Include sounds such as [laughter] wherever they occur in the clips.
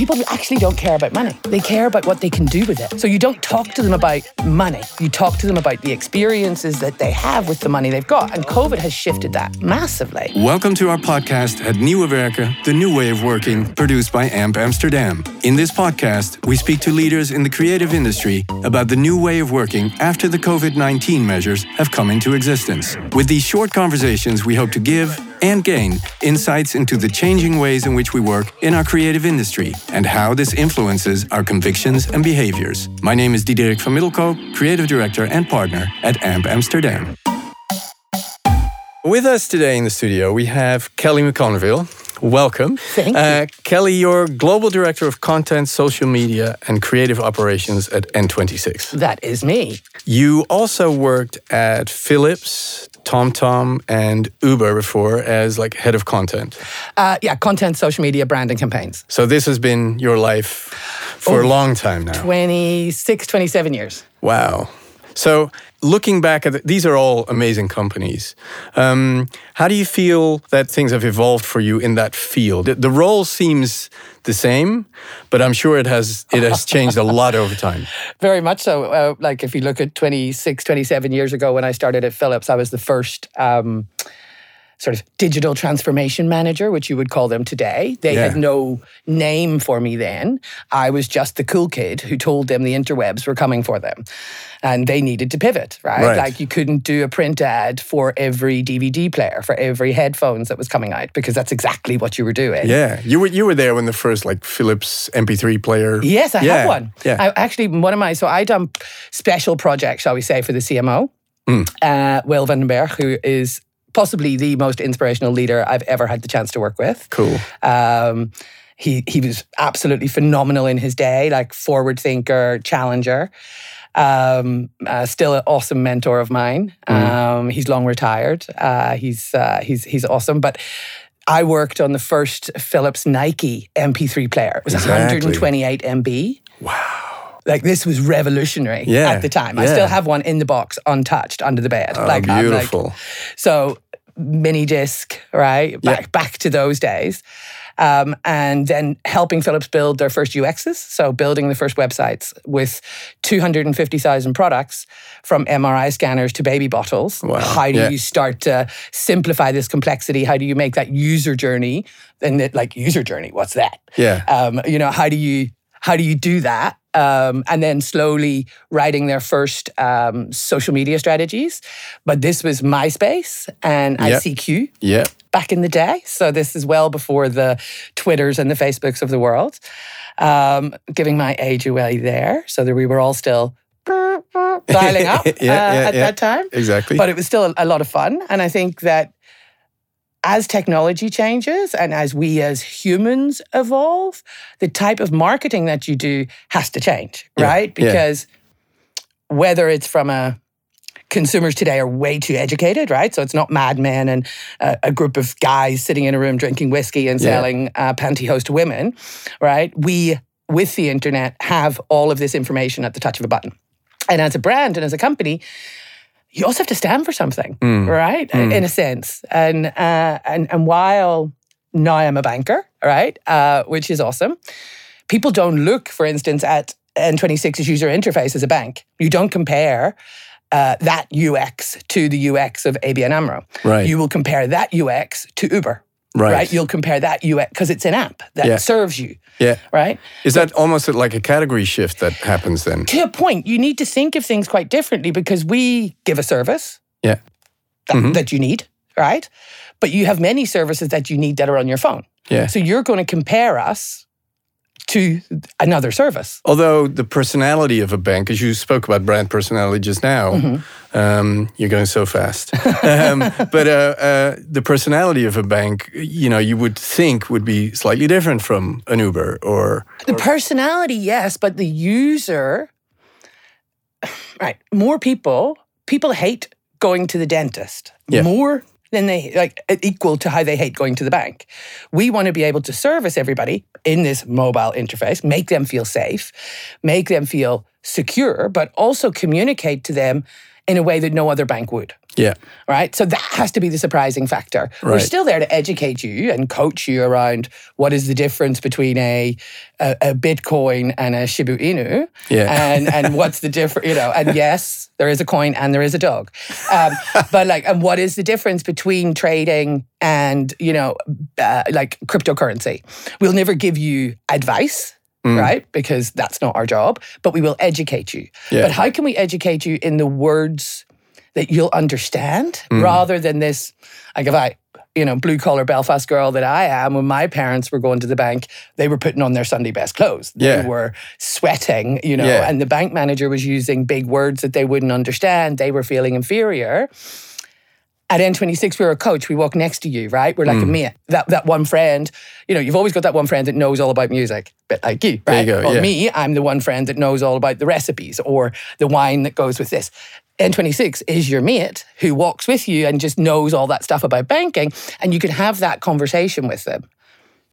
people actually don't care about money. They care about what they can do with it. So you don't talk to them about money. You talk to them about the experiences that they have with the money they've got. And COVID has shifted that massively. Welcome to our podcast Het Nieuwe Werken, the new way of working, produced by AMP Amsterdam. In this podcast, we speak to leaders in the creative industry about the new way of working after the COVID 19 measures have come into existence. With these short conversations, we hope to give and gain insights into the changing ways in which we work in our creative industry and how this influences our convictions and behaviors. My name is Diederik van Middelkoop, Creative Director and Partner at AMP Amsterdam. With us today in the studio, we have Kelly McConville. Welcome. Thank you. Uh, Kelly, you're Global Director of Content, Social Media, and Creative Operations at N26. That is me. You also worked at Philips, TomTom and Uber before as like head of content. Uh, yeah, content, social media, branding campaigns. So this has been your life for oh, a long time now. 26, 27 years. Wow. So looking back at the, these are all amazing companies. Um, how do you feel that things have evolved for you in that field? The, the role seems the same, but I'm sure it has it has changed a lot over time. [laughs] Very much so. Uh, like if you look at 26, 27 years ago when I started at Philips, I was the first. Um, sort of digital transformation manager, which you would call them today. They yeah. had no name for me then. I was just the cool kid who told them the interwebs were coming for them. And they needed to pivot, right? right? Like you couldn't do a print ad for every DVD player, for every headphones that was coming out, because that's exactly what you were doing. Yeah. You were you were there when the first like Philips MP3 player. Yes, I yeah. have one. Yeah. I actually one of my so I done special projects, shall we say, for the CMO. Mm. Uh, Will van den Berg, who is possibly the most inspirational leader I've ever had the chance to work with. Cool. Um, he he was absolutely phenomenal in his day, like forward thinker, challenger. Um, uh, still an awesome mentor of mine. Mm. Um, he's long retired. Uh, he's uh, he's he's awesome, but. I worked on the first Philips Nike MP3 player. It was exactly. 128 MB. Wow. Like this was revolutionary yeah, at the time. Yeah. I still have one in the box, untouched, under the bed. Oh, like beautiful. Like, so mini disc, right? Back yeah. back to those days. Um, and then helping Philips build their first UXs. So building the first websites with 250,000 products from MRI scanners to baby bottles. Wow. How do yeah. you start to simplify this complexity? How do you make that user journey? And that, like user journey, what's that? Yeah. Um, you know, how do you how do you do that? Um, and then slowly writing their first um, social media strategies. But this was MySpace and yep. ICQ yeah. back in the day. So this is well before the Twitters and the Facebooks of the world. Um, giving my age away there. So that we were all still dialing up [laughs] yeah, uh, yeah, at yeah. that time. Exactly. But it was still a lot of fun. And I think that as technology changes and as we as humans evolve, the type of marketing that you do has to change, yeah, right? yeah. Because whether it's from a consumers today are way too educated, right? So it's not madmen and a, a group of guys sitting in a room drinking whiskey and selling uh, pantyhose to women, right? We, with the internet, have all of this information at the touch of a button. And as a brand and as a company, you also have to stand for something, mm. right? Mm. In a sense. And uh, and and while now I'm a banker, right, uh, which is awesome. People don't look, for instance, at N26's user interface as a bank. You don't compare uh, that UX to the UX of ABN AMRO. Right. You will compare that UX to Uber. Right. right? You'll compare that UX because it's an app that Yeah. serves you. Yeah. Right. Is that almost like a category shift that happens then? To a point, you need to think of things quite differently because we give a service Yeah. that, Mhm. that you need, right? But you have many services that you need that are on your phone. Yeah. So you're going to compare us to another service. Although the personality of a bank, as you spoke about brand personality just now, Mm-hmm. um, you're going so fast. [laughs] um, but uh, uh, the personality of a bank, you know, you would think would be slightly different from an Uber or. The personality, yes, but the user, [sighs] right? More people, people hate going to the dentist Yeah. more than they like equal to how they hate going to the bank. We want to be able to service everybody in this mobile interface, make them feel safe, make them feel secure, but also communicate to them in a way that no other bank would. Yeah. Right. So that has to be the surprising factor. We're still there to educate you and coach you around what is the difference between a a, a Bitcoin and a Shiba Inu. Yeah. And and [laughs] what's the difference? You know. And yes, there is a coin and there is a dog. Um, [laughs] but like, and what is the difference between trading and you know, uh, like cryptocurrency? We'll never give you advice. Mm. Right, because that's not our job, but we will educate you. Yeah. But how can we educate you in the words that you'll understand Mm. rather than this like if I you know blue collar Belfast girl that I am when my parents were going to the bank they were putting on their Sunday best clothes they were sweating you know Yeah. and the bank manager was using big words that they wouldn't understand they were feeling inferior at N26, we were a coach. We walk next to you, right? We're like Mm. a mate. That that one friend, you know, you've always got that one friend that knows all about music, but like you, right? you go, or yeah. me, I'm the one friend that knows all about the recipes or the wine that goes with this. N26 is your mate who walks with you and just knows all that stuff about banking, and you can have that conversation with them.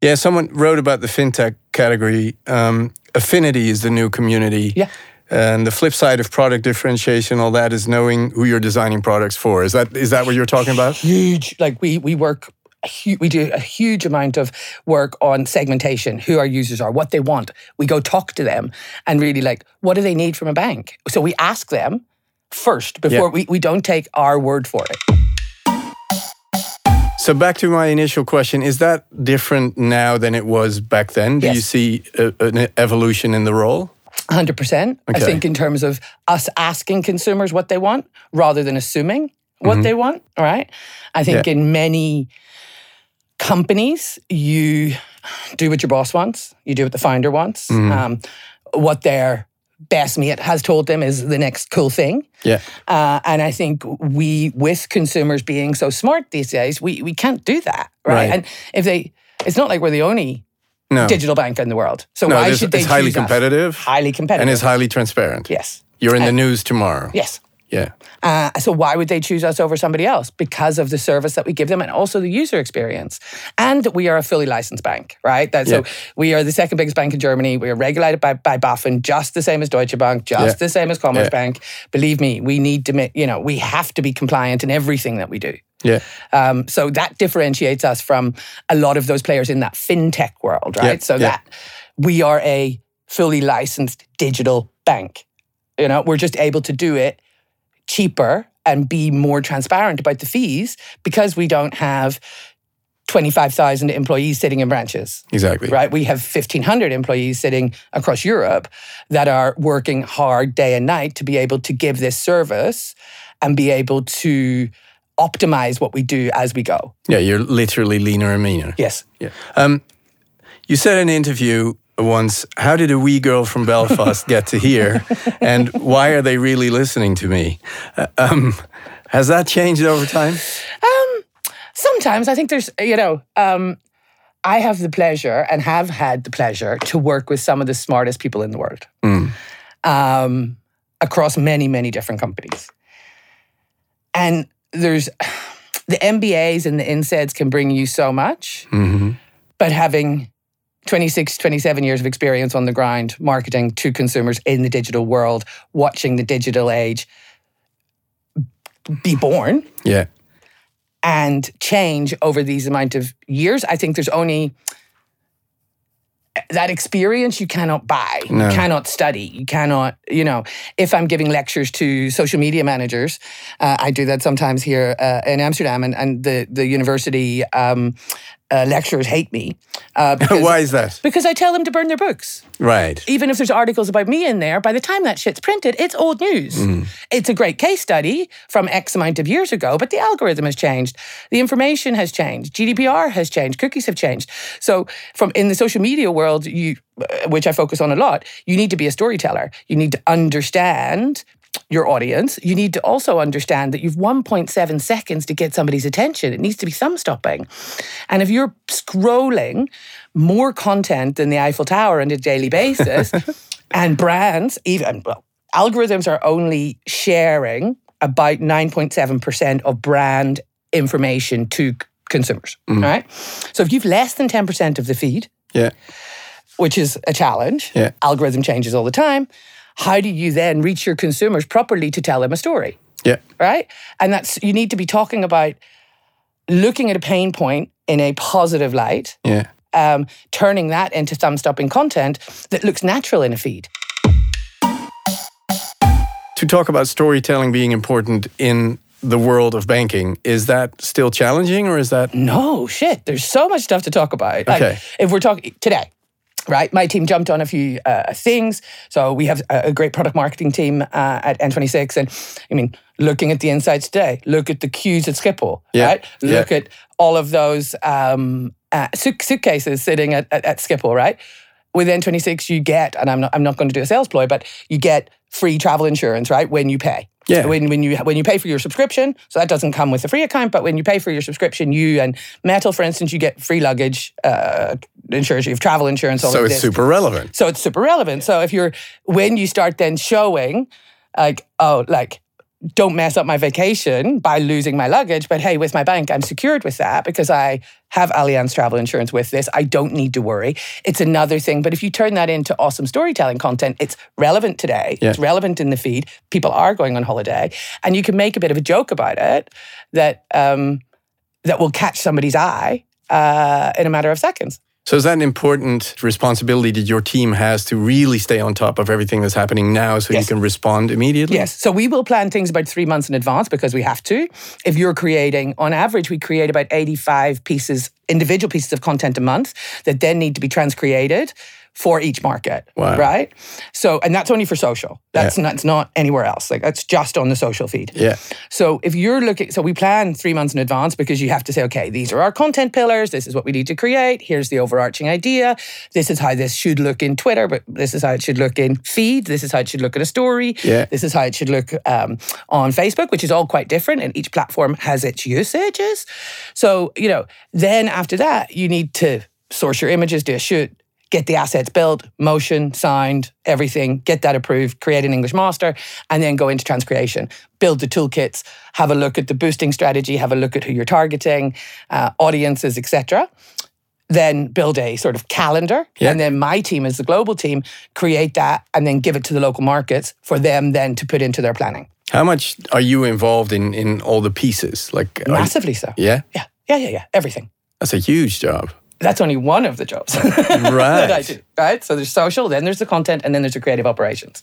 Yeah, someone wrote about the fintech category. Um, affinity is the new community. Yeah. And the flip side of product differentiation, all that, is knowing who you're designing products for. Is that is that what you're talking about? huge like we we work we do a huge amount of work on segmentation who our users are what they want we go talk to them and really like what do they need from a bank so we ask them first before Yeah. we, we don't take our word for it So back to my initial question: Is that different now than it was back then? Do you see a, an evolution in the role? 100% i think in terms of us asking consumers what they want rather than assuming what they want all right i think Mm-hmm. Yeah. in many companies you do what your boss wants you do what the founder wants Mm-hmm. um, what their best mate has told them is the next cool thing Yeah. uh, and I think we, with consumers being so smart these days, we, we can't do that, right? Right. And if they, it's not like we're the only No. digital bank in the world. So no, why should they it's highly competitive Highly competitive. and it's highly transparent. yes, You're in the news tomorrow. yes. Yeah. Uh, so why would they choose us over somebody else? Because of the service that we give them and also the user experience. And we are a fully licensed bank, right? That, Yeah. So we are the second biggest bank in Germany. We are regulated by, by BaFin, just the same as Deutsche Bank, just Yeah. the same as Commerce Yeah. Bank. Believe me, we need to, you know, we have to be compliant in everything that we do. Yeah. Um, so that differentiates us from a lot of those players in that fintech world, right? So that we are a fully licensed digital bank. You know, we're just able to do it cheaper and be more transparent about the fees because we don't have 25,000 employees sitting in branches. Exactly. Right, we have 1,500 employees sitting across Europe that are working hard day and night to be able to give this service and be able to optimize what we do as we go. Yeah, you're literally leaner and meaner. Yes. Yeah. Um, you said in an interview once, "How did a wee girl from Belfast get to here, and why are they really listening to me?" Uh, um, has that changed over time? Um, sometimes I think there's, you know, um, I have the pleasure and have had the pleasure to work with some of the smartest people in the world Mm. um, across many, many different companies. And there's [sighs] the MBAs and the INSEADs can bring you so much, hmm but having 26, 27 years of experience on the ground, marketing to consumers in the digital world, watching the digital age be born Yeah. and change over these amount of years. I think there's only that experience you cannot buy, No. you cannot study, you cannot, you know, if I'm giving lectures to social media managers, uh, I do that sometimes here uh, in Amsterdam, and, and the, the university um, uh, lecturers hate me. Uh, [laughs] because, Why is that? Because I tell them to burn their books Right. even if there's articles about me in there, by the time that shit's printed, it's old news. It's a great case study from X amount of years ago, but the algorithm has changed. The information has changed. GDPR has changed. Cookies have changed. So, from in the social media world, you, uh, which I focus on a lot, you need to be a storyteller. You need to understand your audience. You need to also understand that you've 1.7 seconds to get somebody's attention. It needs to be thumb stopping. And if you're scrolling more content than the Eiffel Tower on a daily basis, [laughs] and brands, even, well, algorithms are only sharing about 9.7% of brand information to consumers. All right. So if you've less than 10% of the feed, Yeah. which is a challenge. Yeah. Algorithm changes all the time. How do you then reach your consumers properly to tell them a story? Yeah. Right? And that's you need to be talking about looking at a pain point in a positive light. Yeah. Um, turning that into thumb stopping content that looks natural in a feed. To talk about storytelling being important in the world of banking, is that still challenging or is that? No, shit. There's so much stuff to talk about. Okay. Like, if we're talking today, right? My team jumped on a few uh, things. So we have a, a great product marketing team uh, at N26. And I mean, looking at the insights today, look at the queues at Schiphol, Yeah. right? Look Yeah. at all of those um, uh, suit- suitcases sitting at, at, at Schiphol, right? With N26, you get, and I'm not, I'm not going to do a sales ploy, but you get free travel insurance, right? When you pay. Yeah. When, when you when you pay for your subscription, so that doesn't come with a free account, but when you pay for your subscription, you and Metal, for instance, you get free luggage uh, insurance, you have travel insurance. All So it's this. super relevant. So it's super relevant. So if you're when you start then showing, like, oh, like, don't mess up my vacation by losing my luggage, but hey, with my bank, I'm secured with that because I have Allianz travel insurance with this. I don't need to worry. It's another thing. But if you turn that into awesome storytelling content, it's relevant today. Yeah. It's relevant in the feed. People are going on holiday, and you can make a bit of a joke about it that um, that will catch somebody's eye uh, in a matter of seconds. So is that an important responsibility that your team has to really stay on top of everything that's happening now so you can respond immediately? Yes. So we will plan things about three months in advance because we have to. If you're creating, on average, we create about 85 pieces, individual pieces of content a month that then need to be transcreated for each market. Wow. Right? So, and that's only for social. That's not, it's not anywhere else. Like that's just on the social feed. Yeah. So if you're looking, so we plan three months in advance because you have to say, okay, these are our content pillars. This is what we need to create. Here's the overarching idea. This is how this should look in Twitter, but this is how it should look in feed. This is how it should look in a story. Yeah. This is how it should look um, on Facebook, which is all quite different, and each platform has its usages. So you know, then after that, you need to source your images, do a shoot. Get the assets built, motion, signed, everything, get that approved, create an English master, and then go into transcreation. Build the toolkits, have a look at the boosting strategy, have a look at who you're targeting, uh, audiences, etc. Then build a sort of calendar, and then my team, as the global team, create that and then give it to the local markets for them then to put into their planning. How much are you involved in in all the pieces? Like are you- Massively so. yeah, Yeah, yeah, yeah, yeah. Everything. that's a huge job. That's only one of the jobs [laughs] that I Right. do. Right. So there's social, then there's the content, and then there's the creative operations.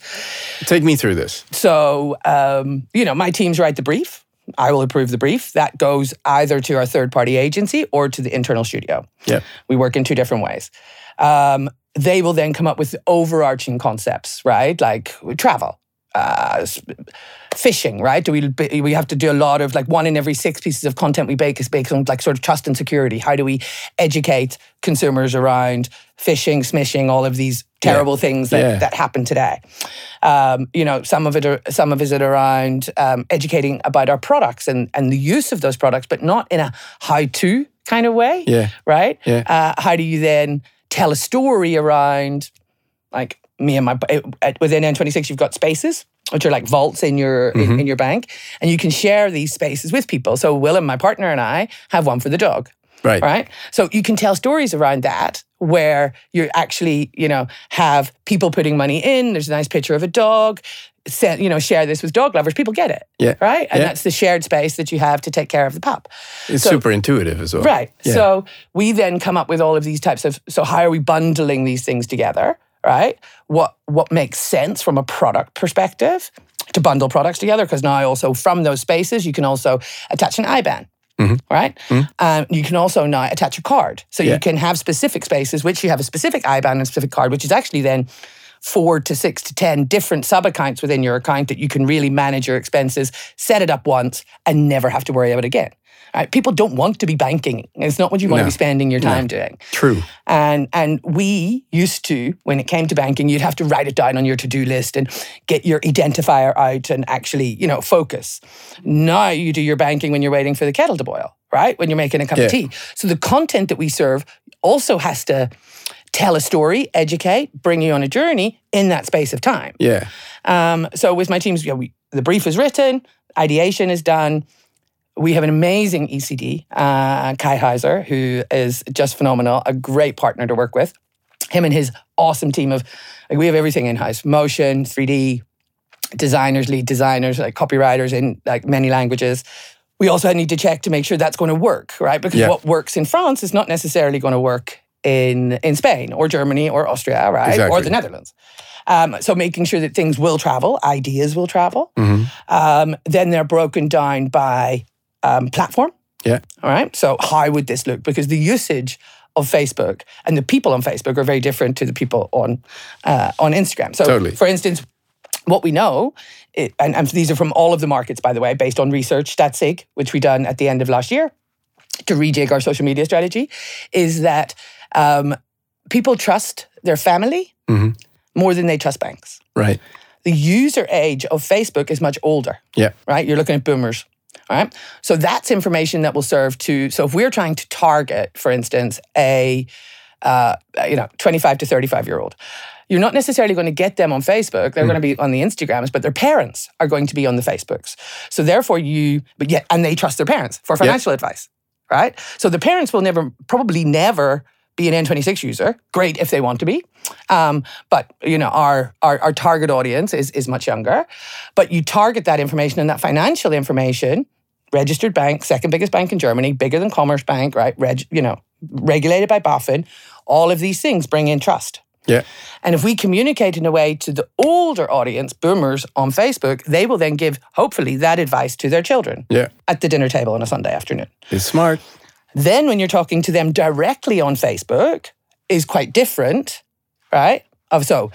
Take me through this. So um, you know, my teams write the brief. I will approve the brief. That goes either to our third party agency or to the internal studio. Yeah. We work in two different ways. Um, they will then come up with overarching concepts, right? Like travel, uh, phishing, right? Do we we have to do a lot of like one in every six pieces of content we bake is based on like sort of trust and security. How do we educate consumers around phishing, smishing, all of these terrible things that, Yeah. that happen today? Um, you know, some of it are, some of it is around um, educating about our products and and the use of those products, but not in a how to kind of way Yeah. right? Yeah. Uh, how do you then tell a story around, like me and my within N26, you've got spaces which are like vaults in your in, mm-hmm. in your bank, and you can share these spaces with people. So Willem, my partner, and I have one for the dog. Right. Right. So you can tell stories around that where you actually, you know, have people putting money in. There's a nice picture of a dog. Send, you know, share this with dog lovers. People get it. Yeah. Right. And Yeah. that's the shared space that you have to take care of the pup. It's So- super intuitive as well. Right. Yeah. So we then come up with all of these types of so how are we bundling these things together, right? What what makes sense from a product perspective to bundle products together because now also from those spaces you can also attach an IBAN. Right, um, you can also now attach a card, so Yeah. you can have specific spaces which you have a specific IBAN and a specific card, which is actually then four to six to ten different sub accounts within your account that you can really manage your expenses, set it up once, and never have to worry about it again. Right? People don't want to be banking. It's not what you want No. to be spending your time doing. True. And and we used to, when it came to banking, you'd have to write it down on your to-do list and get your identifier out and actually, you know, focus. Now you do your banking when you're waiting for the kettle to boil, right? When you're making a cup Yeah. of tea. So the content that we serve also has to tell a story, educate, bring you on a journey in that space of time. Yeah. Um, so with my teams, you know, we, the brief is written, ideation is done. We have an amazing ECD, uh, Kai Heiser, who is just phenomenal, a great partner to work with. Him and his awesome team of, like, we have everything in house motion, 3D, designers, lead designers, like copywriters in like many languages. We also need to check to make sure that's going to work, right? Because Yeah. what works in France is not necessarily going to work in in Spain or Germany or Austria, right? Exactly. Or the Netherlands. Um, so making sure that things will travel, ideas will travel. Mhm. Um, then they're broken down by um, platform. Yeah. All right. So how would this look? Because the usage of Facebook and the people on Facebook are very different to the people on uh, on Instagram. So, Totally. for instance, what we know, it, and, and these are from all of the markets, by the way, based on research, StatSig, which we done at the end of last year to rejig our social media strategy, is that um, people trust their family Mhm. more than they trust banks. Right. The user age of Facebook is much older Yeah. right? You're looking at boomers, right? So that's information that will serve to. So if we're trying to target, for instance, a uh, you know 25 to 35 year old, you're not necessarily going to get them on Facebook. They're going to be on the Instagrams, but their parents are going to be on the Facebooks. So therefore, you but yet and they trust their parents for financial advice, right? So the parents will never, probably never. Be an N26 user, great if they want to be, um, but you know our, our our target audience is is much younger. But you target that information and that financial information, registered bank, second biggest bank in Germany, bigger than Commerzbank, right? Reg, you know, regulated by BaFin. All of these things bring in trust. Yeah. And if we communicate in a way to the older audience, boomers on Facebook, they will then give, hopefully, that advice to their children Yeah. at the dinner table on a Sunday afternoon. It's smart. Then when you're talking to them directly on Facebook is quite different, right? Of so,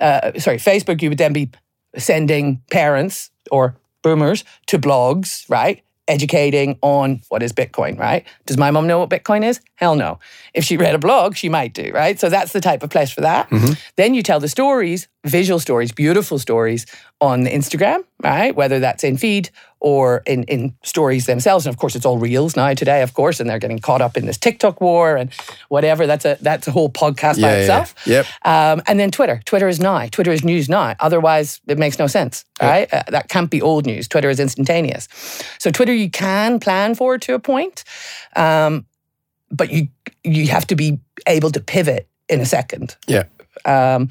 uh, sorry, Facebook, you would then be sending parents or boomers to blogs, right? Educating on what is Bitcoin, right? Does my mom know what Bitcoin is? Hell no. If she read a blog, she might do, right? So that's the type of place for that. Then you tell the stories, visual stories, beautiful stories on Instagram, right? Whether that's in feed or in, in stories themselves. And of course, it's all reels now today, of course, and they're getting caught up in this TikTok war and whatever. That's a that's a whole podcast by Yeah, yeah, itself. Yep. Um, and then Twitter. Twitter is now. Twitter is news now. Otherwise, it makes no sense, right? Uh, that can't be old news. Twitter is instantaneous. So Twitter, you can plan for to a point, um, but you you have to be able to pivot in a second. Yeah. Um,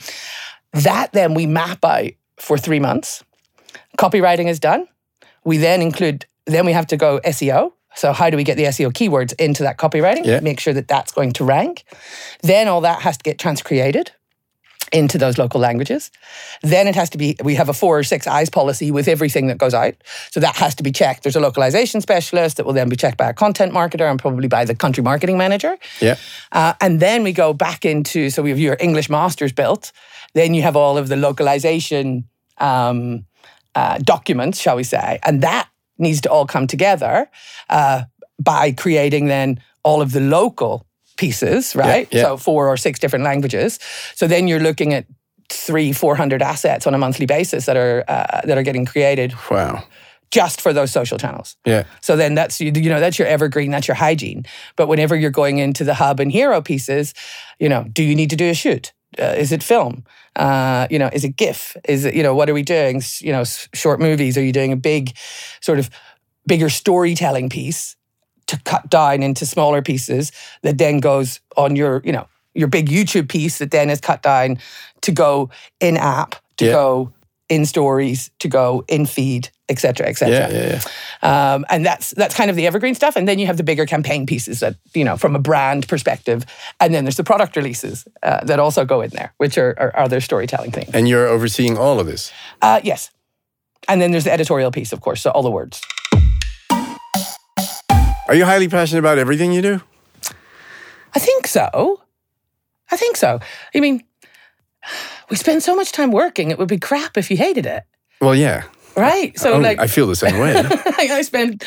that then we map out for three months. Copywriting is done. We then include. Then we have to go SEO. So how do we get the SEO keywords into that copywriting? Yeah. Make sure that that's going to rank. Then all that has to get transcreated into those local languages. Then it has to be, we have a four or six eyes policy with everything that goes out. So that has to be checked. There's a localization specialist that will then be checked by a content marketer and probably by the country marketing manager. Yeah. Uh, and then we go back into, so we have your English masters built. Then you have all of the localization um, uh, documents, shall we say. And that needs to all come together uh, by creating then all of the local pieces, right? yeah. So four or six different languages. So then you're looking at three, four hundred assets on a monthly basis that are uh, that are getting created Wow. just for those social channels. Yeah. So then that's you you know that's your evergreen, that's your hygiene. But whenever you're going into the hub and hero pieces, you know, do you need to do a shoot? Uh, is it film? Uh, you know, is it GIF? Is it you know what are we doing? You know, short movies. Are you doing a big, sort of bigger storytelling piece to cut down into smaller pieces that then goes on your you know your big YouTube piece that then is cut down to go in app, to Yeah. go in stories, to go in feed, etc., etc. Yeah. Yeah. Yeah. Um, and that's that's kind of the evergreen stuff. And then you have the bigger campaign pieces that you know from a brand perspective. And then there's the product releases uh, that also go in there, which are, are other storytelling things. And you're overseeing all of this. Uh, yes. And then there's the editorial piece, of course. So all the words. Are you highly passionate about everything you do? I think so. I think so. I mean, we spend so much time working. It would be crap if you hated it, Well, yeah. Right? So Oh, like, I feel the same way. [laughs] I spend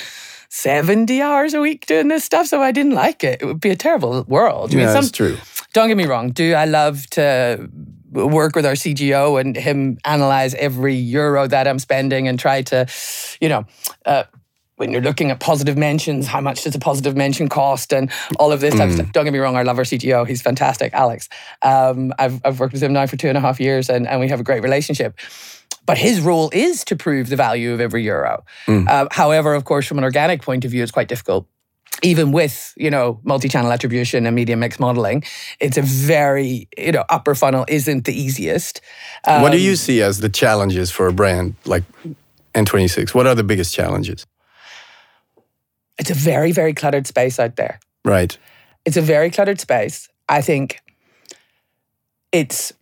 70 hours a week doing this stuff. So I didn't like it, it would be a terrible world. I mean, yeah, some, that's true. don't get me wrong. Do I love to work with our CGO and him analyze every euro that I'm spending and try to, you know, uh, when you're looking at positive mentions, how much does a positive mention cost and all of this type of stuff. Don't get me wrong, I love our CGO. He's fantastic, Alex. Um, I've, I've worked with him now for two and a half years and, and we have a great relationship. But his role is to prove the value of every euro. Uh, however, of course, from an organic point of view, it's quite difficult. Even with you know multi-channel attribution and media mix modeling it's a very you know upper funnel isn't the easiest. Um, what do you um, see as the challenges for a brand like n26 what are the biggest challenges? It's a very very cluttered space out there. Right. It's a very cluttered space. I think it's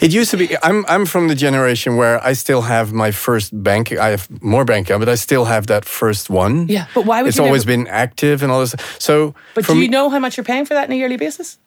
it used to be. I'm I'm from the generation where I still have my first bank. I have more bank account, but I still have that first one. Yeah, but why would it's always never... been active and all this? So, but do you know how much you're paying for that on a yearly basis?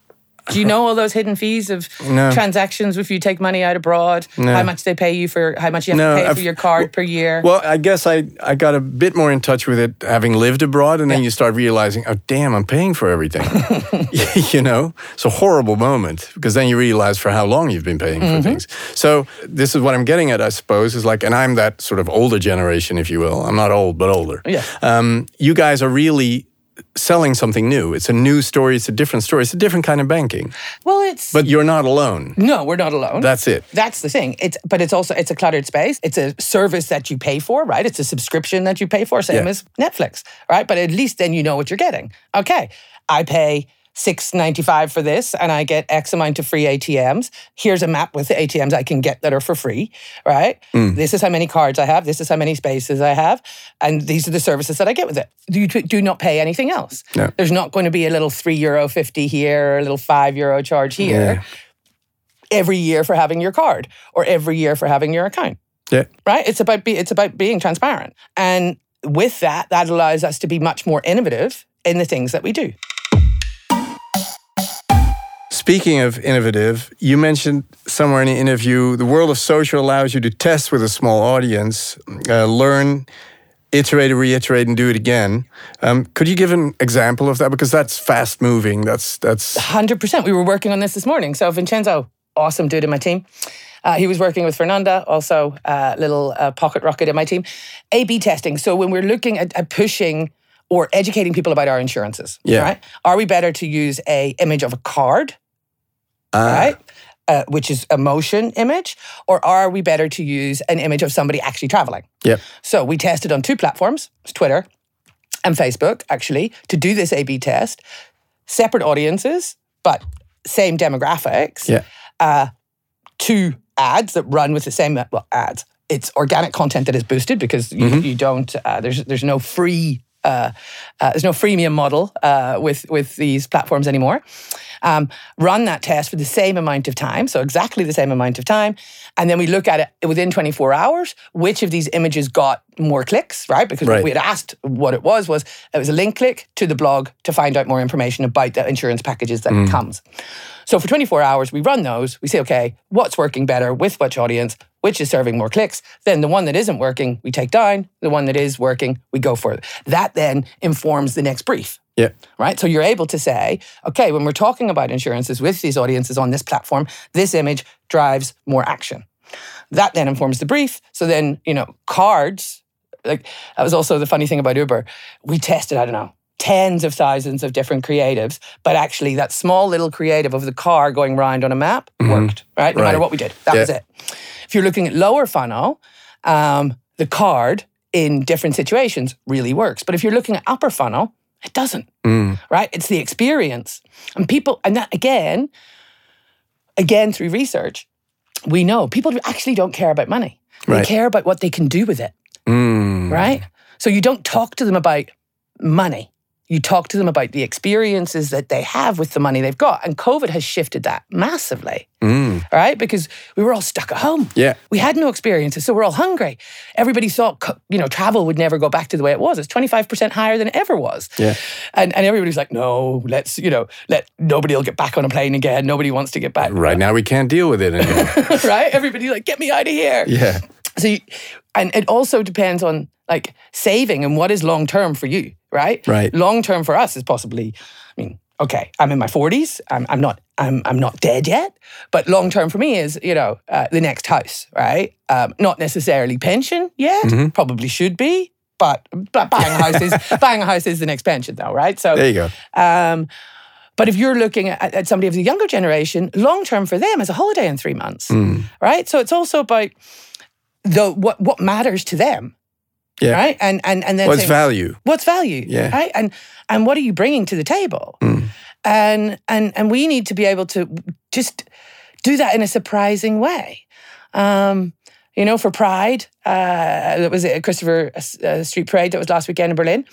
Do you know all those hidden fees of no. transactions if you take money out abroad? No. How much they pay you for how much you have no, to pay I've, for your card per year? Well, I guess I, I got a bit more in touch with it having lived abroad, and then yeah. you start realizing, oh damn, I'm paying for everything. [laughs] [laughs] you know, it's a horrible moment because then you realize for how long you've been paying for mm-hmm. things. So this is what I'm getting at, I suppose, is like, and I'm that sort of older generation, if you will. I'm not old, but older. Yeah. Um, you guys are really selling something new. It's a new story. It's a different story. It's a different kind of banking. Well, it's but you're not alone. No, we're not alone. That's it. That's the thing. It's but it's also it's a cluttered space. It's a service that you pay for, right? It's a subscription that you pay for, same yeah. as Netflix, right? But at least then you know what you're getting. Okay, I pay 695 for this and I get X amount of free ATMs. Here's a map with the ATMs I can get that are for free, right? Mm. This is how many cards I have. This is how many spaces I have. And these are the services that I get with it. You do not pay anything else. No. There's not going to be a little three euro 50 here or a little five euro charge here yeah. every year for having your card or every year for having your account. Yeah. Right? It's about, be, it's about being transparent. And with that, that allows us to be much more innovative in the things that we do. Speaking of innovative, you mentioned somewhere in the interview the world of social allows you to test with a small audience, uh, learn, iterate, reiterate, and do it again. Um, could you give an example of that? Because that's fast moving. That's that's hundred percent. We were working on this this morning. So Vincenzo, awesome dude in my team. Uh, he was working with Fernanda, also a uh, little uh, pocket rocket in my team. A/B testing. So when we're looking at, at pushing or educating people about our insurances, yeah. right? Are we better to use a image of a card. Right? Uh, which is a motion image, or are we better to use an image of somebody actually traveling? Yeah. So we tested on two platforms, Twitter and Facebook, actually, to do this A/B test. Separate audiences, but same demographics. Yeah. Uh, two ads that run with the same well ads. It's organic content that is boosted because you, mm-hmm. you don't. Uh, there's there's no free uh, uh, there's no freemium model uh, with with these platforms anymore. Um, run that test for the same amount of time, so exactly the same amount of time, and then we look at it within 24 hours. Which of these images got more clicks, right? Because right. we had asked what it was was it was a link click to the blog to find out more information about the insurance packages that mm. comes. So for 24 hours, we run those. We say, okay, what's working better with which audience? Which is serving more clicks. Then the one that isn't working, we take down. The one that is working, we go for it. That then informs the next brief. Yeah. Right. So you're able to say, okay, when we're talking about insurances with these audiences on this platform, this image drives more action. That then informs the brief. So then, you know, cards, like that was also the funny thing about Uber. We tested, I don't know, tens of thousands of different creatives, but actually that small little creative of the car going round on a map mm-hmm. worked, right? No right. matter what we did. That yeah. was it. If you're looking at lower funnel, um, the card in different situations really works. But if you're looking at upper funnel, it doesn't, mm. right? It's the experience. And people, and that again, again through research, we know people actually don't care about money. They right. care about what they can do with it, mm. right? So you don't talk to them about money you talk to them about the experiences that they have with the money they've got. And COVID has shifted that massively, mm. right? Because we were all stuck at home. Yeah. We had no experiences, so we're all hungry. Everybody thought, you know, travel would never go back to the way it was. It's 25% higher than it ever was. Yeah. And, and everybody's like, no, let's, you know, let nobody will get back on a plane again. Nobody wants to get back. Right now, we can't deal with it [laughs] anymore. right? Everybody's like, get me out of here. Yeah. So, you, and it also depends on like saving and what is long term for you right? Right. Long term for us is possibly, I mean, okay, I'm in my 40s. I'm, I'm not I'm I'm not dead yet, but long term for me is you know uh, the next house, right? Um, not necessarily pension yet. Mm-hmm. Probably should be, but but buying a house is [laughs] buying a house is the next pension though, right? So there you go. Um, but if you're looking at, at, somebody of the younger generation, long term for them is a holiday in three months, mm. right? So it's also about the what what matters to them Yeah. Right. And and and then What's saying, value? what's value? Yeah. Right. And and what are you bringing to the table? And and and we need to be able to just do that in a surprising way. Um, you know, for Pride, uh, that was it, Christopher uh, Street Parade that was last weekend in Berlin.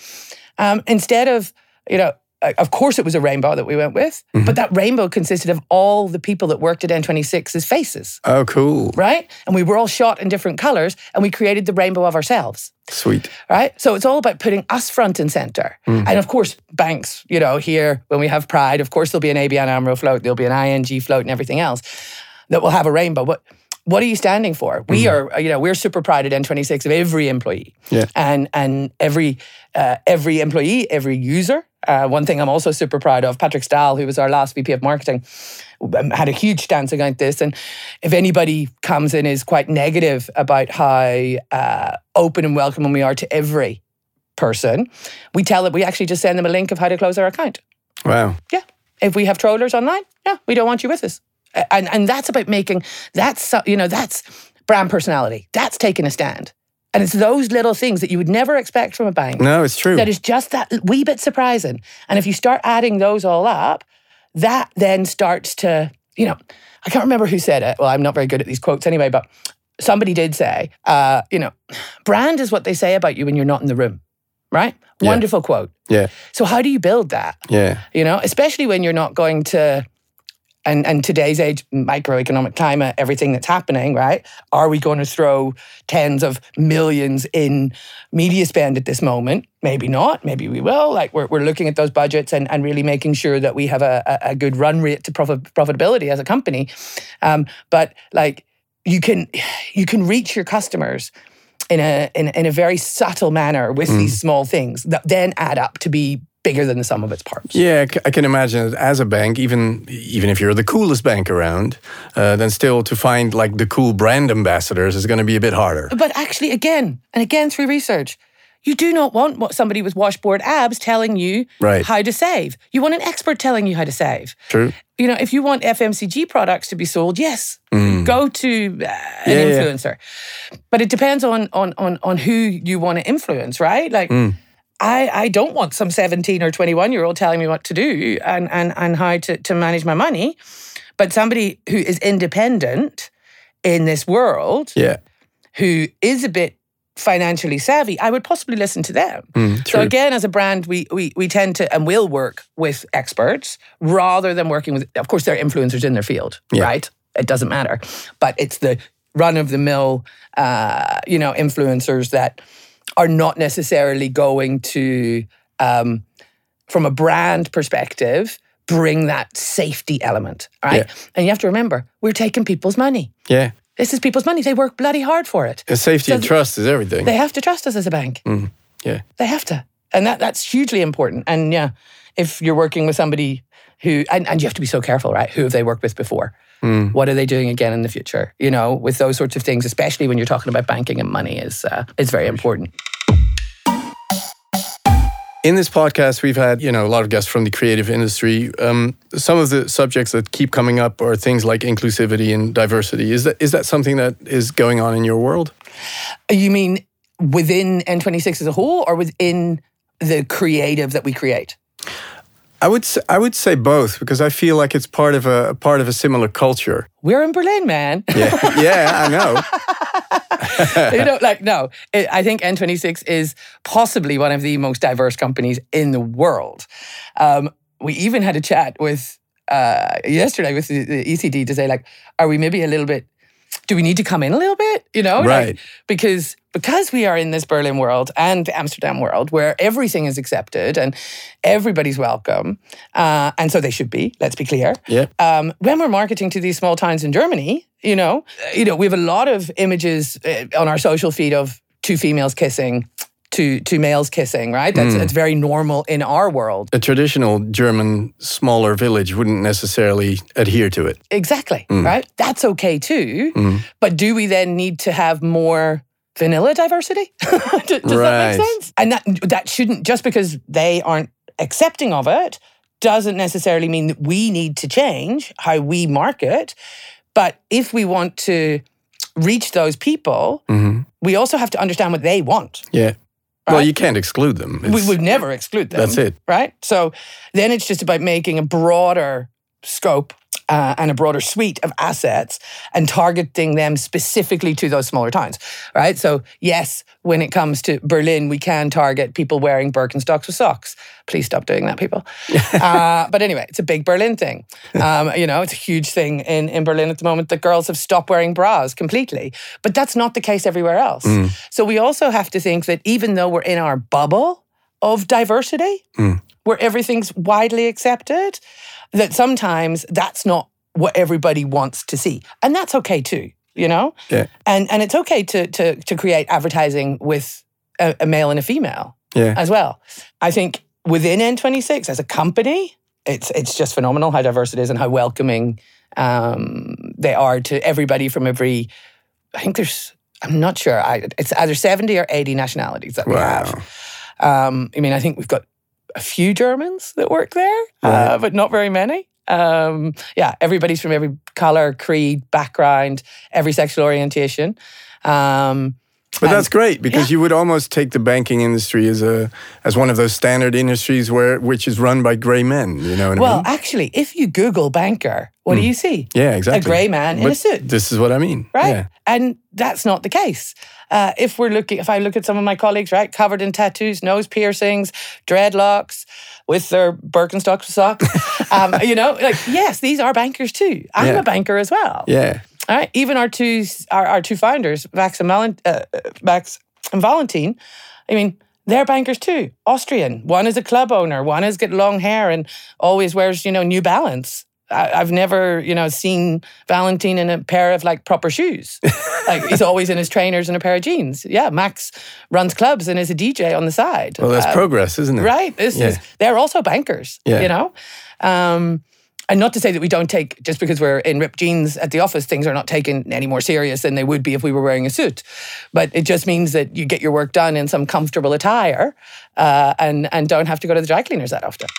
Um, instead of, you know, Uh, of course it was a rainbow that we went with, but mm-hmm. that rainbow consisted of all the people that worked at N26's faces, Oh, cool. right? And we were all shot in different colors and we created the rainbow of ourselves Sweet. right? So it's all about putting us front and center. Mm. And of course, banks, you know, here when we have Pride, of course there'll be an ABN AMRO float, there'll be an ING float, and everything else that will have a rainbow. But what are you standing for? We mm. are, you know, we're super proud at N26 of every employee, Yeah. and and every uh, every employee, every user. Uh, one thing I'm also super proud of, Patrick Stahl, who was our last VP of marketing, um, had a huge stance against this. And if anybody comes in is quite negative about how uh, open and welcoming we are to every person, we tell it. We actually just send them a link of how to close our account. Wow. Yeah. If we have trollers online, yeah, we don't want you with us. And and that's about making that's you know that's brand personality. That's taking a stand. And it's those little things that you would never expect from a bank. No, it's true. That is just that wee bit surprising. And if you start adding those all up, that then starts to, you know, I can't remember who said it. Well, I'm not very good at these quotes anyway, but somebody did say, uh, you know, brand is what they say about you when you're not in the room, right? Yeah. Wonderful quote. yeah. So how do you build that? Yeah. you know, especially when you're not going to, and, and today's age, microeconomic climate, everything that's happening, right? Are we going to throw tens of millions in media spend at this moment? Maybe not. Maybe we will. Like we're, we're looking at those budgets and, and really making sure that we have a, a, a good run rate to profit, profitability as a company. Um, but like you can [sighs] you can reach your customers in a in, in a very subtle manner with these small things that then add up to be bigger than the sum of its parts. Yeah, I can imagine that as a bank, even even if you're the coolest bank around, uh, then still to find like the cool brand ambassadors is going to be a bit harder. But actually, again and again through research, you do not want what somebody with washboard abs telling you Right. how to save. You want an expert telling you how to save. True. You know, if you want FMCG products to be sold, yes, go to uh, an Mm. Yeah, yeah. influencer. But it depends on on on on who you want to influence, right? Like. Mm. I, I don't want some 17 or 21 year old telling me what to do and, and, and how to, to manage my money. But somebody who is independent in this world Yeah. who is a bit financially savvy, I would possibly listen to them. Mm, So again, as a brand, we, we we tend to and will work with experts rather than working with. Of course, they're influencers in their field, Yeah. right? It doesn't matter, but it's the run of the mill, uh, you know, influencers that are not necessarily going to, um, from a brand perspective, bring that safety element, right? Yeah. And you have to remember, we're taking people's money. yeah. This is people's money. They work bloody hard for it. And safety So and trust is everything. They have to trust us as a bank. yeah. They have to. And that that's hugely important. And yeah, if you're working with somebody who and, and you have to be so careful, right? Who have they worked with before? What are they doing again in the future? You know, with those sorts of things, especially when you're talking about banking and money, is uh, is very important. In this podcast, we've had you know a lot of guests from the creative industry. Um, some of the subjects that keep coming up are things like inclusivity and diversity. Is that is that something that is going on in your world? You mean within N26 as a whole, or within the creative that we create? I would I would say both because I feel like it's part of a part of a similar culture. We're in Berlin, man. Yeah, yeah, I know. [laughs] [laughs] you know, like no, it, I think N26 is possibly one of the most diverse companies in the world. Um, we even had a chat with uh, yesterday with the, the ECD to say like, are we maybe a little bit? Do we need to come in a little bit? You know, like, Right. because because we are in this Berlin world and Amsterdam world where everything is accepted and everybody's welcome, uh, and so they should be. Let's be clear Yeah, um, when we're marketing to these small towns in Germany, you know, you know, we have a lot of images uh, on our social feed of two females kissing, two two males kissing, right? That's it's very normal in our world. a traditional German smaller village wouldn't necessarily adhere to it. Exactly, right? That's okay too. But do we then need to have more vanilla diversity? [laughs] Does that make sense? And that that shouldn't just because they aren't accepting of it doesn't necessarily mean that we need to change how we market. But if we want to reach those people, mm-hmm. we also have to understand what they want. Yeah. Well, you can't exclude them. We would never exclude them. That's it. Right? So then it's just about making a broader scope uh, and a broader suite of assets and targeting them specifically to those smaller towns. Right? So, yes, when it comes to Berlin, we can target people wearing Birkenstocks with socks. Please stop doing that, people. [laughs] uh, but anyway, it's a big Berlin thing. Um, you know, it's a huge thing in, in Berlin at the moment that girls have stopped wearing bras completely. But that's not the case everywhere else. So we also have to think that even though we're in our bubble of diversity, where everything's widely accepted, that sometimes that's not what everybody wants to see. And that's okay too, you know? Yeah. And and it's okay to to to create advertising with a, a male and a female Yeah. as well. I think within N26 as a company, it's it's just phenomenal how diverse it is and how welcoming um, they are to everybody from every. I think there's. I'm not sure. I, it's either 70 or 80 nationalities that we Wow. have. Um, I mean, I think we've got a few Germans that work there, uh, but not very many. Um, yeah, everybody's from every color, creed, background, every sexual orientation. Um, But that's great because you would almost take the banking industry as a as one of those standard industries where which is run by gray men. You know what I mean? well, actually, if you Google banker, what do you see? Yeah, exactly. A grey man in a suit. This is what I mean. right? Yeah. And that's not the case. Uh, if we're looking, if I look at some of my colleagues, right, covered in tattoos, nose piercings, dreadlocks, with their Birkenstock socks, [laughs] um, you know, like yes, these are bankers too. I'm Yeah. a banker as well. Yeah. All right. Even our two, our, our two founders, Max and, Malin, uh, Max and Valentin, I mean, they're bankers too. Austrian. One is a club owner. One has got long hair and always wears, you know, New Balance. I, I've never, you know, seen Valentin in a pair of like proper shoes. like he's always in his trainers and a pair of jeans. Yeah, Max runs clubs and is a DJ on the side. Well, that's Uh, progress, isn't it? Right. This Yeah. is they're also bankers. Yeah. You know? Um, and not to say that we don't take just because we're in ripped jeans at the office, things are not taken any more serious than they would be if we were wearing a suit. But it just means that you get your work done in some comfortable attire uh, and and don't have to go to the dry cleaners that often.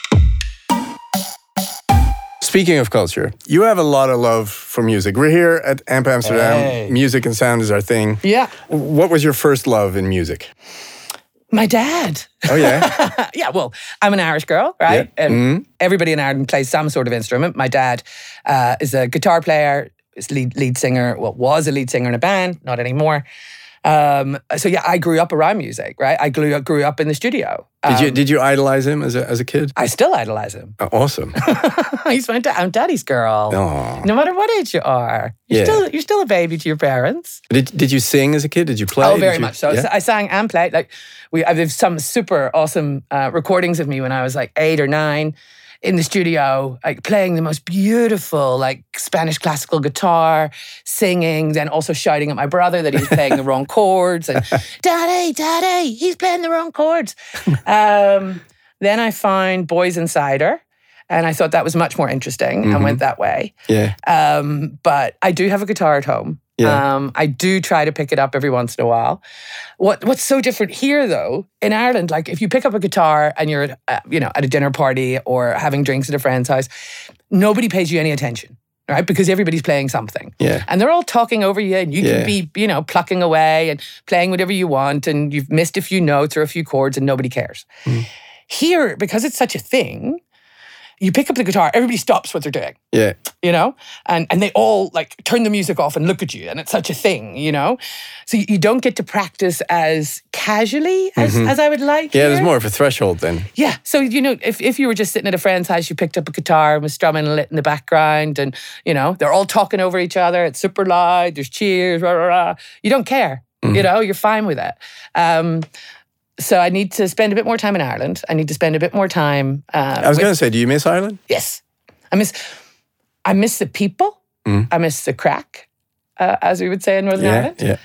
Speaking of culture, you have a lot of love for music. We're here at AMP Amsterdam. Hey. Music and sound is our thing. Yeah. What was your first love in music? My dad. Oh yeah. [laughs] yeah, well, I'm an Irish girl, right? Yeah. And everybody in Ireland plays some sort of instrument. My dad uh, is a guitar player, is lead lead singer. Well, was a lead singer in a band, not anymore. Um, so yeah, I grew up around music, right? I grew up, grew up in the studio. did you Um, did you idolize him as a as a kid? I still idolize him. Oh, awesome. [laughs] He's my da- I'm daddy's girl. Oh. No matter what age you are, you're Yeah. still you're still a baby to your parents. Did did you sing as a kid? Did you play? Oh, very you- much so. Yeah? I sang and played. Like we, I have some super awesome uh, recordings of me when I was like eight or nine in the studio, like playing the most beautiful like Spanish classical guitar, singing, then also shouting at my brother that he was playing the wrong [laughs] chords and Daddy, Daddy, he's playing the wrong chords. Um, then I found Boys Insider. And I thought that was much more interesting and went that way. Yeah. Um, but I do have a guitar at home. Yeah. Um, I do try to pick it up every once in a while. What What's so different here, though, in Ireland, like if you pick up a guitar and you're, uh, you know, at a dinner party or having drinks at a friend's house, nobody pays you any attention, right? Because everybody's playing something, Yeah. and they're all talking over you, and you Yeah. can be, you know, plucking away and playing whatever you want, and you've missed a few notes or a few chords, and nobody cares. Mm. Here, because it's such a thing, you pick up the guitar, everybody stops what they're doing Yeah. you know and and they all like turn the music off and look at you and it's such a thing you know so you- you don't get to practice as casually as, as i would like Mm-hmm. Yeah. There's more of a threshold then. yeah so you know if, if you were just sitting at a friend's house you picked up a guitar and was strumming lit in the background and you know they're all talking over each other it's super loud there's cheers rah, rah, rah. you don't care Mm-hmm. you know you're fine with it um, so I need to spend a bit more time in Ireland. I need to spend a bit more time. Uh, I was with- going to say, do you miss Ireland? Yes, I miss. I miss the people. Mm. I miss the crack, uh, as we would say in Northern Yeah. Ireland. Yeah.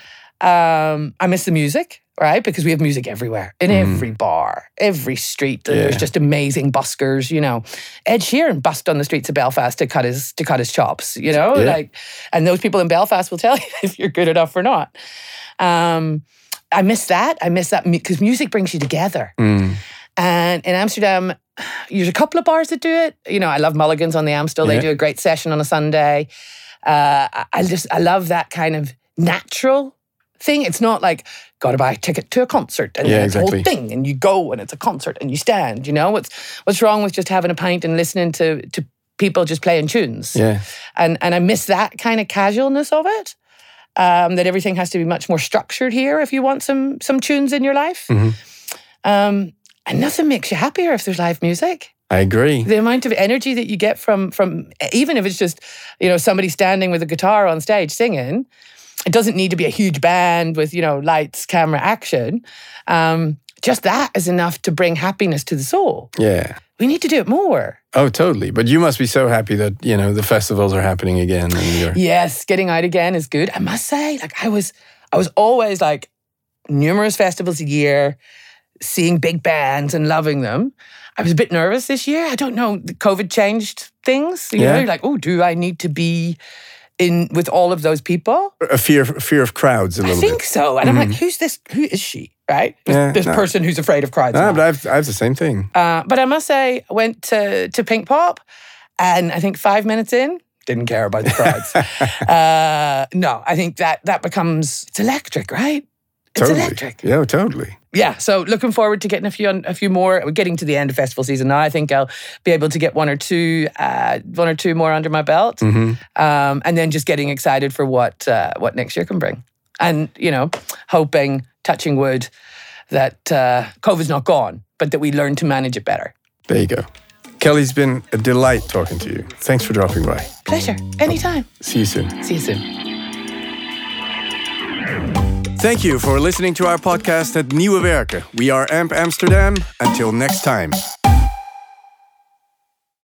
Um, I miss the music, right? Because we have music everywhere, in every bar, every street. and There's Mm. Just amazing buskers. You know, Ed Sheeran bust on the streets of Belfast to cut his to cut his chops. You know, Yeah. like, and those people in Belfast will tell [laughs] you if you're good enough or not. Um, I miss that. I miss that because music brings you together. Mm. And in Amsterdam, there's a couple of bars that do it. You know, I love Mulligan's on the Amstel. They do a great session on a Sunday. Uh, I- just I love that kind of natural thing. It's not like got to buy a ticket to a concert and Yeah, it's a whole thing, and you go and it's a concert and you stand. You know what's what's wrong with just having a pint and listening to to people just playing tunes? Yeah. and and I miss that kind of casualness of it. Um, that everything has to be much more structured here if you want some some tunes in your life. Mm-hmm. Um, and nothing makes you happier if there's live music I agree. the amount of energy that you get from from even if it's just you know somebody standing with a guitar on stage singing it doesn't need to be a huge band with you know lights camera action um, just that is enough to bring happiness to the soul Yeah. we need to do it more Oh, totally. But you must be so happy that, you know, the festivals are happening again yes getting out again is good i must say like i was i was always like numerous festivals a year seeing big bands and loving them i was a bit nervous this year i don't know the covid changed things you Yeah. know like oh do i need to be in with all of those people a fear fear of crowds a little bit. I think bit. so and i'm like who's this who is she right this, Yeah, this no. person who's afraid of crowds now. but I've, I have the same thing. Uh, but I must say, I went to, to Pinkpop, and I think five minutes in, didn't care about the crowds. [laughs] uh, no, I think that that becomes it's electric, right? It's totally. electric. Yeah, totally. Yeah. So looking forward to getting a few a few more. We're getting to the end of festival season now. I think I'll be able to get one or two uh, one or two more under my belt, hmm um, and then just getting excited for what uh, what next year can bring, and you know, hoping, touching wood, that uh, COVID's not gone, but that we learn to manage it better. There you go. Kelly's been a delight talking to you. Thanks for dropping by. Pleasure. Anytime. See you soon. See you soon. Thank you for listening to our podcast Het Nieuwe Werken. We are AMP Amsterdam. Until next time.